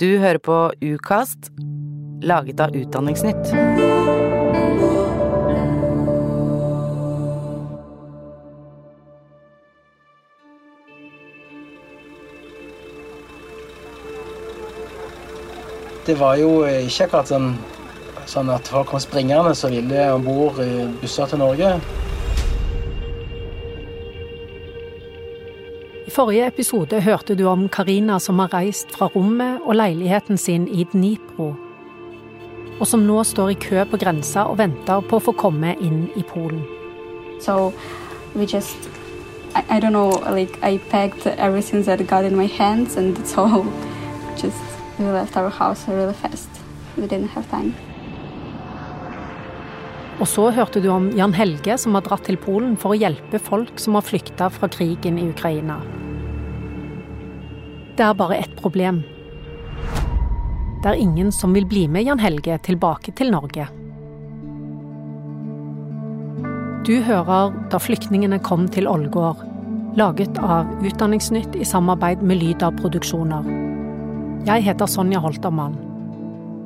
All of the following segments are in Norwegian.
Du hører på Ukast, laget av Utdanningsnytt. Det var jo ikke akkurat sånn, sånn at folk kom springende så ville om bord busser til Norge. Forrige episode hørte du om Karina som har reist fra rommet og leiligheten sin i Dnipro, og som nå står i kø på grensa og venter på å få komme inn i Polen. So we just, I, I don't know, like I packed everything that I got in my hands, and so just we left our house really fast. We didn't have time. Og så hørte du om Jan Helge som har dratt til Polen for å hjelpe folk som har flykta fra krigen i Ukraina. Det er bare ett problem. Det er ingen som vil bli med Jan Helge tilbake til Norge. Du hører Da flyktningene kom til Ålgård, laget av Utdanningsnytt i samarbeid med Lyda Produksjoner. Jeg heter Sonja Holtermann.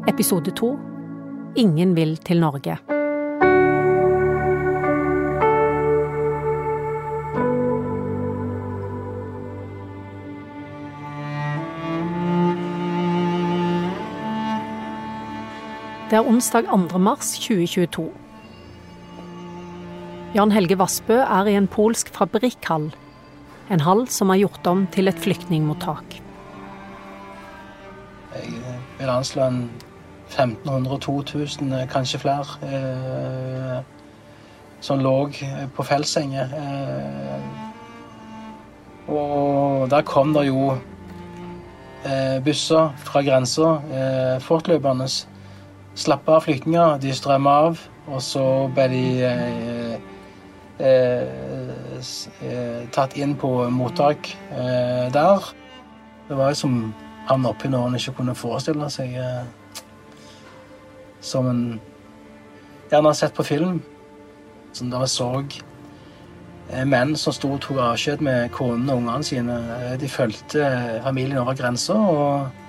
Episode to Ingen vil til Norge. Det er onsdag 2. mars 2022. Jan Helge Vassbø er i en polsk fabrikkhall. En hall som er gjort om til et flyktningmottak. Jeg vil anslå en 1500-2000, kanskje flere, eh, som lå på feltsenger. Eh, og der kom det jo eh, busser fra grensa eh, fortløpende. Slapp av flyktninger, de strømma av, og så ble de eh, eh, eh, tatt inn på mottak eh, der. Det var jo som han oppi når han ikke kunne forestille seg. Eh, som en gjerne har sett på film. Som dere så eh, menn som sto og tok avskjed med konene og ungene sine. De fulgte familien over grensa og,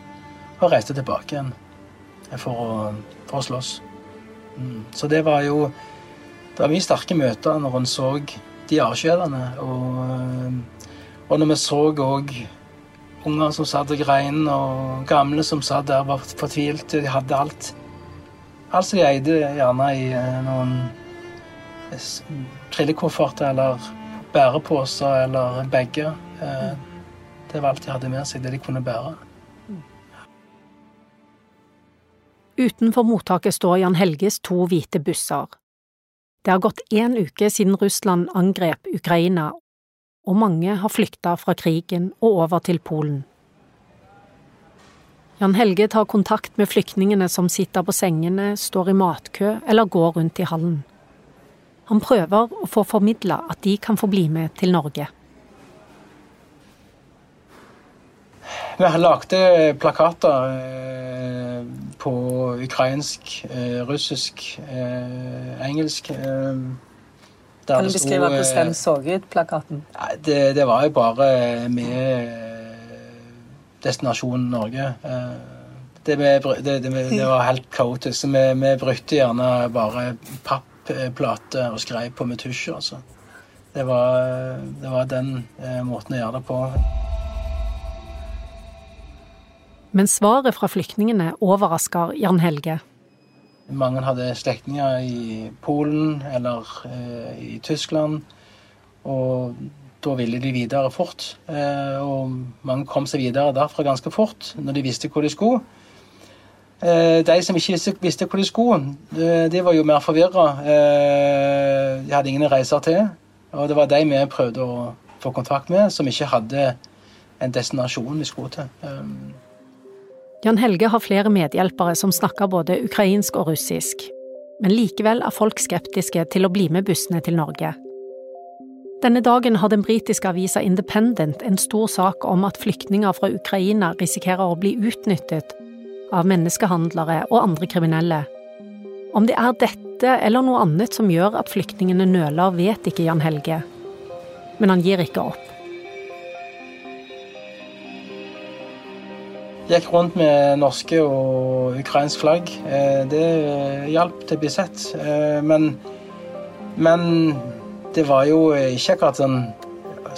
og reiste tilbake igjen for å, for å slåss. Mm. Så det var jo Det var mye sterke møter når en så de avskjedene. Og, og når vi så òg unger som satt og grein, og gamle som satt der var fortvilte. De hadde alt. Alt som de eide, gjerne i noen trillekofferter eller bæreposer eller bager. Det var alt de hadde med seg, det de kunne bære. Utenfor mottaket står Jan Helges to hvite busser. Det har gått én uke siden Russland angrep Ukraina, og mange har flykta fra krigen og over til Polen. Jan Helge tar kontakt med flyktningene som sitter på sengene, står i matkø eller går rundt i hallen. Han prøver å få formidla at de kan få bli med til Norge. Vi lagde plakater på ukrainsk, russisk, engelsk. Kan du beskrive hvordan den så ut, plakaten? Det, det var jo bare med destinasjonen Norge. Det, det, det, var helt kaotisk. Vi, vi brukte gjerne bare papplate og skrev på med tusj. Altså. Det, var, det var den måten å gjøre det på. Men svaret fra flyktningene overrasker Jan Helge. Mange hadde slektninger i Polen eller eh, i Tyskland. Og da ville de videre fort. Eh, og mange kom seg videre derfra ganske fort, når de visste hvor de skulle. Eh, de som ikke visste hvor de skulle, de var jo mer forvirra. Eh, de hadde ingen reiser til. Og det var de vi prøvde å få kontakt med, som ikke hadde en destinasjon vi skulle til. Jan Helge har flere medhjelpere som snakker både ukrainsk og russisk, men likevel er folk skeptiske til å bli med bussene til Norge. Denne dagen har den britiske avisa Independent en stor sak om at flyktninger fra Ukraina risikerer å bli utnyttet av menneskehandlere og andre kriminelle. Om det er dette eller noe annet som gjør at flyktningene nøler, vet ikke Jan Helge. Men han gir ikke opp. Gikk rundt med norske og ukrainsk flagg. Eh, det hjalp til å bli sett. Eh, men, men det var jo ikke akkurat sånn,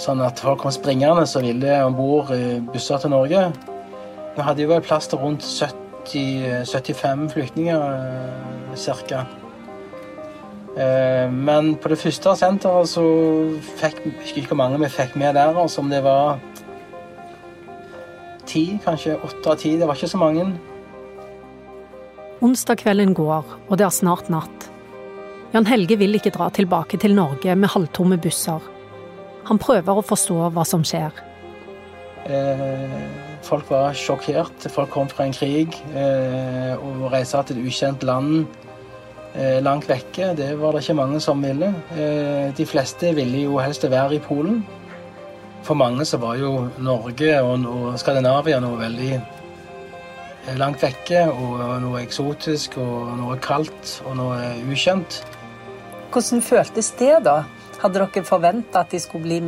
sånn at folk kom springende så ville om bord busser til Norge. Vi hadde jo plass til rundt 70, 75 flyktninger ca. Men på det første senteret så fikk jeg ikke hvor mange vi fikk med der. som det var ti, kanskje åtte av ti. Det var ikke så mange. Onsdag kvelden går, og det er snart natt. Jan Helge vil ikke dra tilbake til Norge med halvtomme busser. Han prøver å forstå hva som skjer. Eh, folk var sjokkert. Folk kom fra en krig. Eh, og reiste til et ukjent land eh, langt vekke, det var det ikke mange som ville. Eh, de fleste ville jo helst være i Polen. For mange så var jo Norge og, Skandinavia noe veldig eh, langt vekke, og noe eksotisk og noe kaldt og noe ukjent. Hvordan føltes det, da? Hadde dere forventa at de skulle bli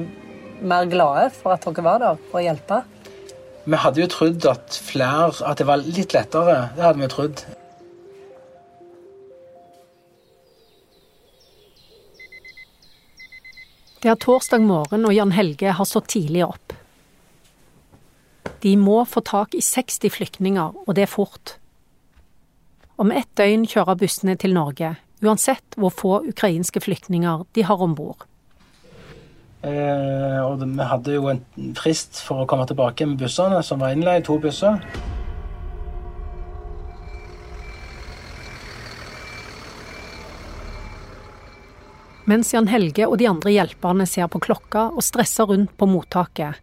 mer glade for at dere var der for å hjelpe? Vi hadde jo trodd at flere At det var litt lettere. Det hadde vi trodd. Det er torsdag morgen, og Jan Helge har stått tidlig opp. De må få tak i 60 flyktninger, og det er fort. Om ett døgn kjører bussene til Norge, uansett hvor få ukrainske flyktninger de har om bord. Eh, vi hadde jo en frist for å komme tilbake med bussene, som var innleid, to busser. Mens Jan Helge og de andre hjelperne ser på klokka og stresser rundt på mottaket,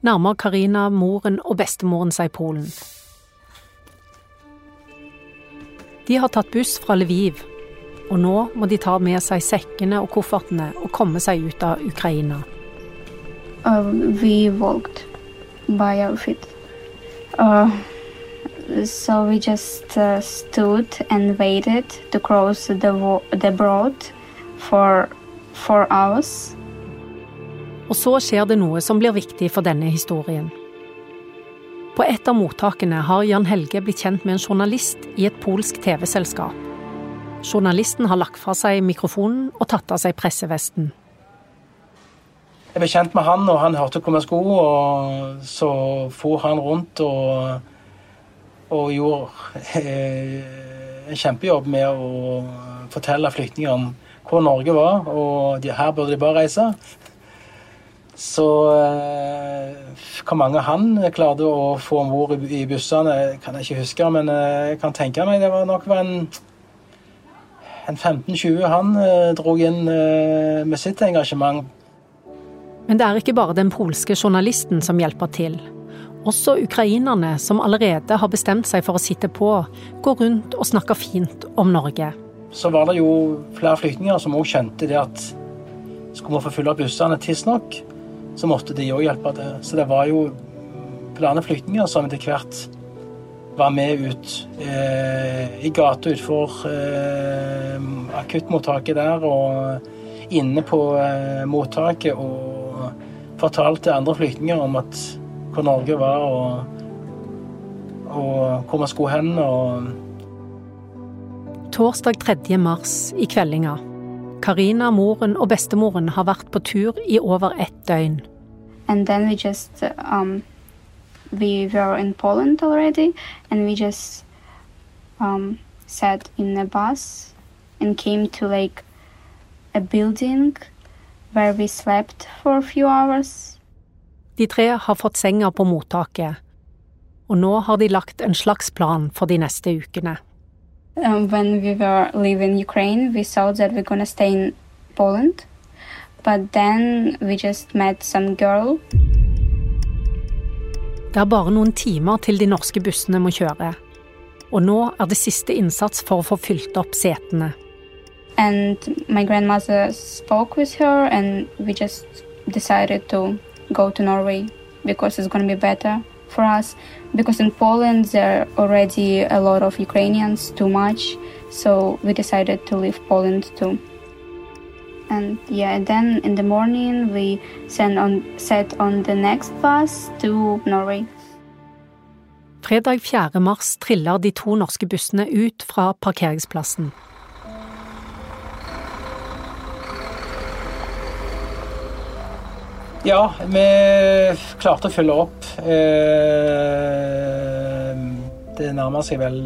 nærmer Karina moren og bestemoren seg Polen. De har tatt buss fra Lviv, og nå må de ta med seg sekkene og koffertene og komme seg ut av Ukraina. Uh, we walked by our feet. Uh, so we just uh, stood and waited to cross the, for four hours. Og så skjer det noe som blir viktig for denne historien. På et av mottakene har Jan Helge blitt kjent med en journalist i et polsk TV-selskap. Journalisten har lagt fra seg mikrofonen og tatt av seg pressevesten. Jeg ble kjent med han, og han hørte hvor vi skulle, og så for han rundt og, og gjorde eh, en kjempejobb med å fortelle flyktninger om hvor Norge var, og de, her burde de bare reise. Så eh, hvor mange han klarte å få om bord i, bussene, kan jeg ikke huske. Men eh, jeg kan tenke meg det var nok var en, en 15-20 han eh, dro inn eh, med sitt engasjement. Men det er ikke bare den polske journalisten som hjelper til. Også ukrainerne, som allerede har bestemt seg for å sitte på, går rundt og snakker fint om Norge så var det jo flere flyktninger som òg skjønte det at skulle vi få fylle bussene tidsnok, så måtte de òg hjelpe til. Så det var jo flere flyktninger som etter hvert var med ut eh, i gata utenfor eh, akuttmottaket der og inne på eh, mottaket og fortalte andre flyktninger om at hvor Norge var og, og hvor vi skulle hen. og Torsdag 3. mars i kveldinga. Karina, moren og bestemoren har vært på tur i over ett døgn. And then we just um, we were in Poland already, and we just um, sat in a bus and came to like a building where we slept for a few hours. De tre har fått senga på mottaket, og nå har de lagt en slags plan for de neste ukene. Um, when we were leaving Ukraine, we thought that we're gonna stay in Poland, but then we just met some girl. Det er bare noen timer til de norske bussene må kjøre. Og nå er det siste innsats for å få fylt opp setene. And my grandmother spoke with her, and we just decided to go to Norway because it's gonna be better for us because in Poland there are already a lot of Ukrainians, too much, so we decided to leave Poland too. And yeah, then in the morning we sent on set on the next bus to Norway. Fredag 4. mars triller de to norske bussene ut fra parkeringsplassen. Ja, vi klarte å følge opp. Eh, det nærmer seg vel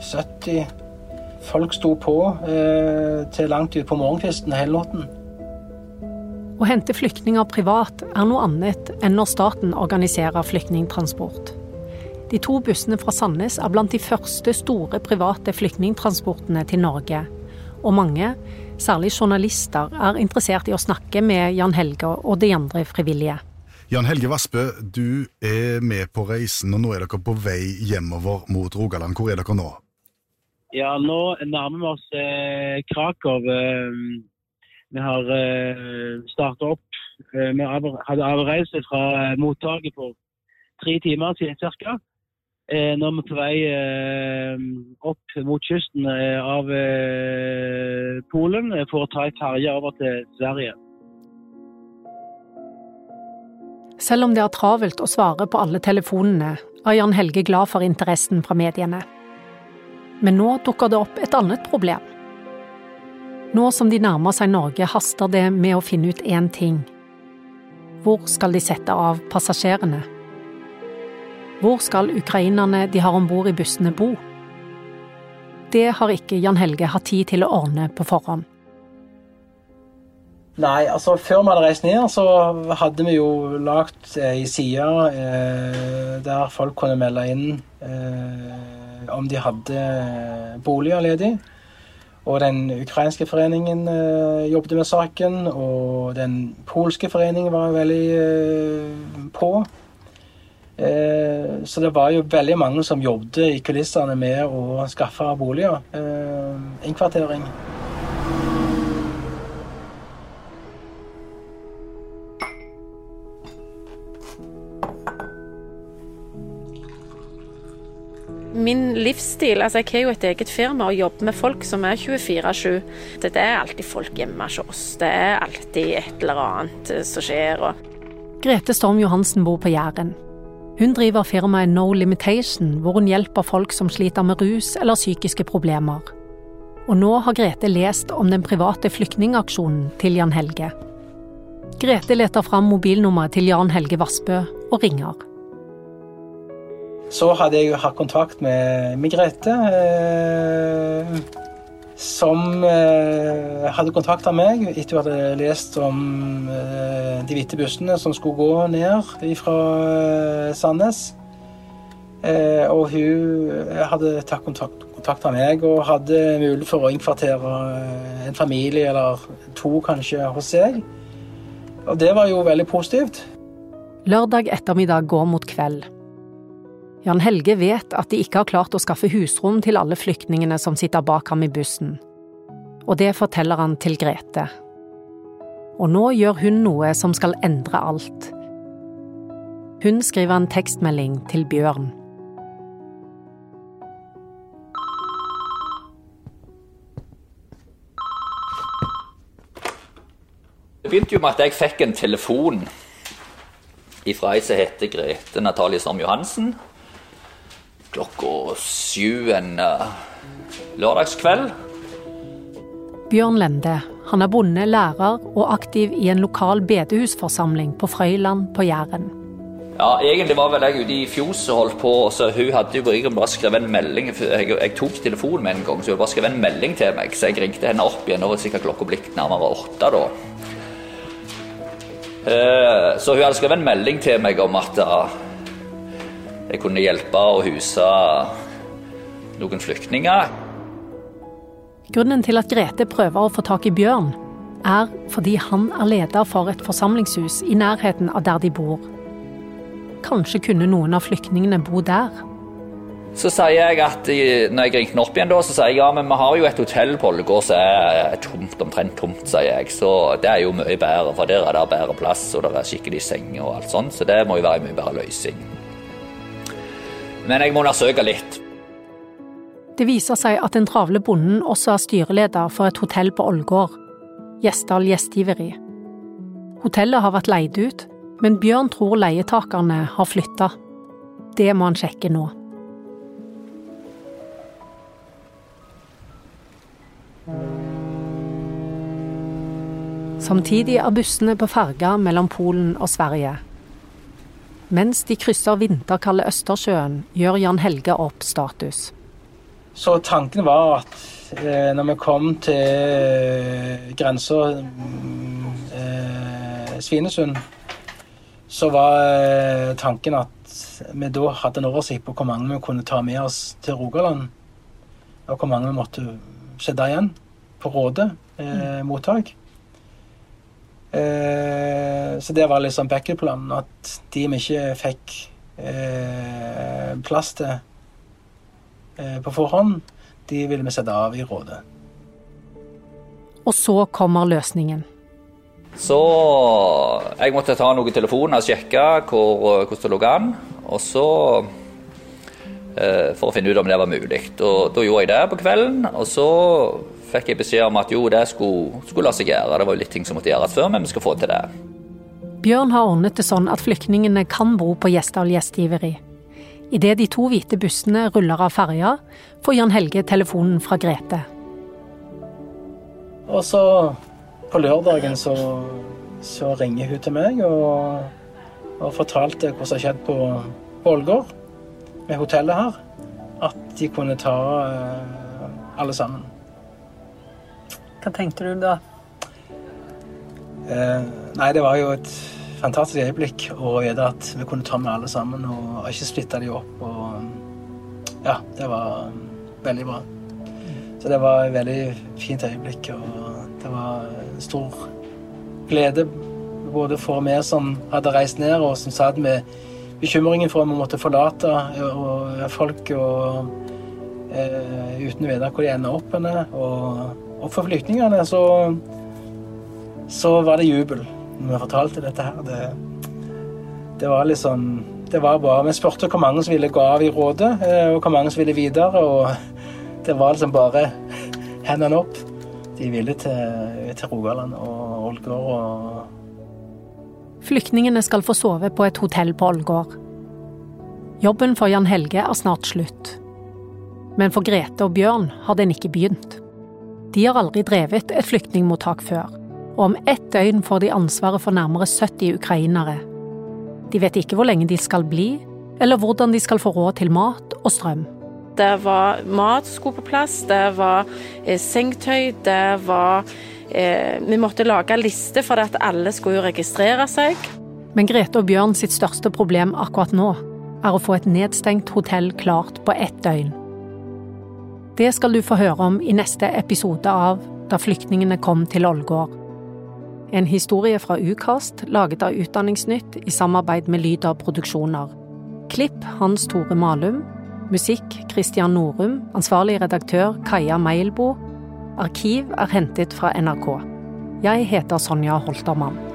70. Eh, Folk sto på eh, til langt utpå morgenkvisten hele natten. Å hente flyktninger privat er noe annet enn når staten organiserer flyktningtransport. De to bussene fra Sandnes er blant de første store private flyktningtransportene til Norge. Og mange, særlig journalister, er interessert i å snakke med Jan Helge og de andre frivillige. Jan Helge Vassbø, du er med på reisen, og nå er dere på vei hjemover mot Rogaland. Hvor er dere nå? Ja, nå nærmer vi oss eh, Krakow. Eh, vi har eh, starta opp. Eh, vi hadde avreise fra eh, mottaket for tre timer siden ca. Eh, nå er vi på vei eh, opp mot kysten eh, av Polen for å ta ei ferje over til Sverige. Selv om det er travelt å svare på alle telefonene, er Jan Helge glad for interessen fra mediene. Men nå dukker det opp et annet problem. Nå som de nærmer seg Norge, haster det med å finne ut én ting. Hvor skal de sette av passasjerene? Hvor skal ukrainerne de har om bord i bussene bo? Det har ikke Jan Helge hatt tid til å ordne på forhånd. Nei, altså før vi hadde reist ned, så hadde vi jo lagt ei side eh, der folk kunne melde inn eh, om de hadde boliger ledig. Og den ukrainske foreningen eh, jobbet med saken, og den polske foreningen var veldig eh, på. Eh, så det var jo veldig mange som jobbet i kulissene med å skaffe boliger. Eh, innkvartering. Min livsstil altså Jeg har jo et eget firma og jobber med folk som er 24-7. Det er alltid folk hjemme hos oss. Det er alltid et eller annet som skjer. Grete Storm Johansen bor på Jæren. Hun driver firmaet No Limitation, hvor hun hjelper folk som sliter med rus eller psykiske problemer. Og nå har Grete lest om den private flyktningaksjonen til Jan Helge. Grete leter fram mobilnummeret til Jan Helge Vassbø og ringer. Så hadde jeg hatt kontakt med, med Grete. Eh som eh, hadde kontakta meg etter jeg hadde lest om eh, de hvite bussene som skulle gå ned fra eh, Sandnes. Eh, og hun hadde tatt kontakt, kontakt med meg og hadde mulighet for å innkvartere eh, en familie eller to kanskje hos seg. Og det var jo veldig positivt. Lørdag ettermiddag går mot kveld. Jan Helge vet at de ikke har klart å skaffe husrom til alle flyktningene som sitter bak ham i bussen. Og det forteller han til Grete. Og nå gjør hun noe som skal endre alt. Hun skriver en tekstmelding til Bjørn. Det begynte jo med at jeg fikk en telefon ifra ei som heter Grete Natalie Storm Johansen klokka sju en uh, lørdagskveld. Bjørn Lende. Han er bonde, lærer og aktiv i en lokal bedehusforsamling på Frøyland på Jæren. Ja, Egentlig var vel jeg ute i fjoset og holdt på, så hun hadde jo egentlig bare skrevet en melding. Jeg, jeg tok telefonen med en gang, så hun bare skrev en melding til meg. Så jeg ringte henne opp igjen. og sikkert klokka blitt nærmere åtte da. Eh, så hun hadde skrevet en melding til meg om at jeg kunne hjelpe og huse noen flyktninger. Grunnen til at Grete prøver å få tak i Bjørn, er fordi han er leder for et forsamlingshus i nærheten av der de bor. Kanskje kunne noen av flyktningene bo der? Så sier jeg at når jeg ringte opp igjen, da, så sier jeg ja, men vi har jo et hotell på Ålgård som er tomt, omtrent tomt, sier jeg. Så det er jo mye bedre, for der er det bedre plass, og det er skikkelig senger og alt sånt. Så det må jo være en mye bedre løsning. Men jeg må undersøke litt. Det viser seg at den travle bonden også er styreleder for et hotell på Ålgård, Gjesdal Gjestgiveri. Hotellet har vært leid ut, men Bjørn tror leietakerne har flytta. Det må han sjekke nå. Samtidig er bussene på ferga mellom Polen og Sverige. Mens de krysser vinterkalde Østersjøen, gjør Jan Helge opp status. Så tanken var at eh, når vi kom til grensa eh, Svinesund, så var eh, tanken at vi da hadde en oversikt på hvor mange vi kunne ta med oss til Rogaland. Og hvor mange vi måtte sette igjen på Råde eh, mottak. Eh, så det var liksom backup-planen. At de vi ikke fikk eh, plass til eh, på forhånd, de ville vi sette av i Rådet. Og så kommer løsningen. Så jeg måtte ta noen telefoner og sjekke hvor, hvordan det lå an. Og så For å finne ut om det var mulig. Og da gjorde jeg det på kvelden. Og så fikk jeg beskjed om at jo, det skulle, skulle la seg gjøre. Det var jo litt ting som måtte gjøres før, men vi skal få til det. Bjørn har ordnet det sånn at flyktningene kan bo på Gjesdal gjestgiveri. Idet de to hvite bussene ruller av ferja, får Jan Helge telefonen fra Grete. Og så på lørdagen så, så ringer hun til meg og, og fortalte hva som har skjedd på Ålgård, med hotellet her. At de kunne ta uh, alle sammen. Hva tenkte du da? Eh, nei, det var jo et fantastisk øyeblikk å vite at vi kunne ta med alle sammen og ikke splitte de opp. Og ja, det var veldig bra. Så det var et veldig fint øyeblikk. og det var stor glede både for meg som hadde reist ned, og som satt med bekymringen for om vi måtte forlate og, folk og, eh, uten å vite hvor de ender opp. Og, og, for flyktningene så, så var det jubel når vi fortalte dette her. Det, det var liksom Det var bare Vi spurte hvor mange som ville gå av i rådet, eh, og hvor mange som ville videre, og det var liksom bare hendene opp de ville til, til Rogaland og Ålgård og Flyktningene skal få sove på et hotell på Ålgård. Jobben for Jan Helge er snart slutt. Men for Grete og Bjørn har den ikke begynt. De har aldri drevet et flyktningmottak før, og om ett døgn får de ansvaret for nærmere 70 ukrainere. De vet ikke hvor lenge de skal bli, eller hvordan de skal få råd til mat og strøm. Det var mat som skulle på plass, det var eh, sengetøy, det var eh, Vi måtte lage liste for at alle skulle registrere seg. Men Grete og Bjørn sitt største problem akkurat nå er å få et nedstengt hotell klart på ett døgn. Det skal du få høre om i neste episode av Da flyktningene kom til Ålgård. En historie fra Ukast laget av Utdanningsnytt i samarbeid med Lyder Produksjoner. Klipp Hans Tore Malum. Musikk Christian Norum. Ansvarlig redaktør Kaja Meilbo. Arkiv er hentet fra NRK. Jeg heter Sonja Holtermann.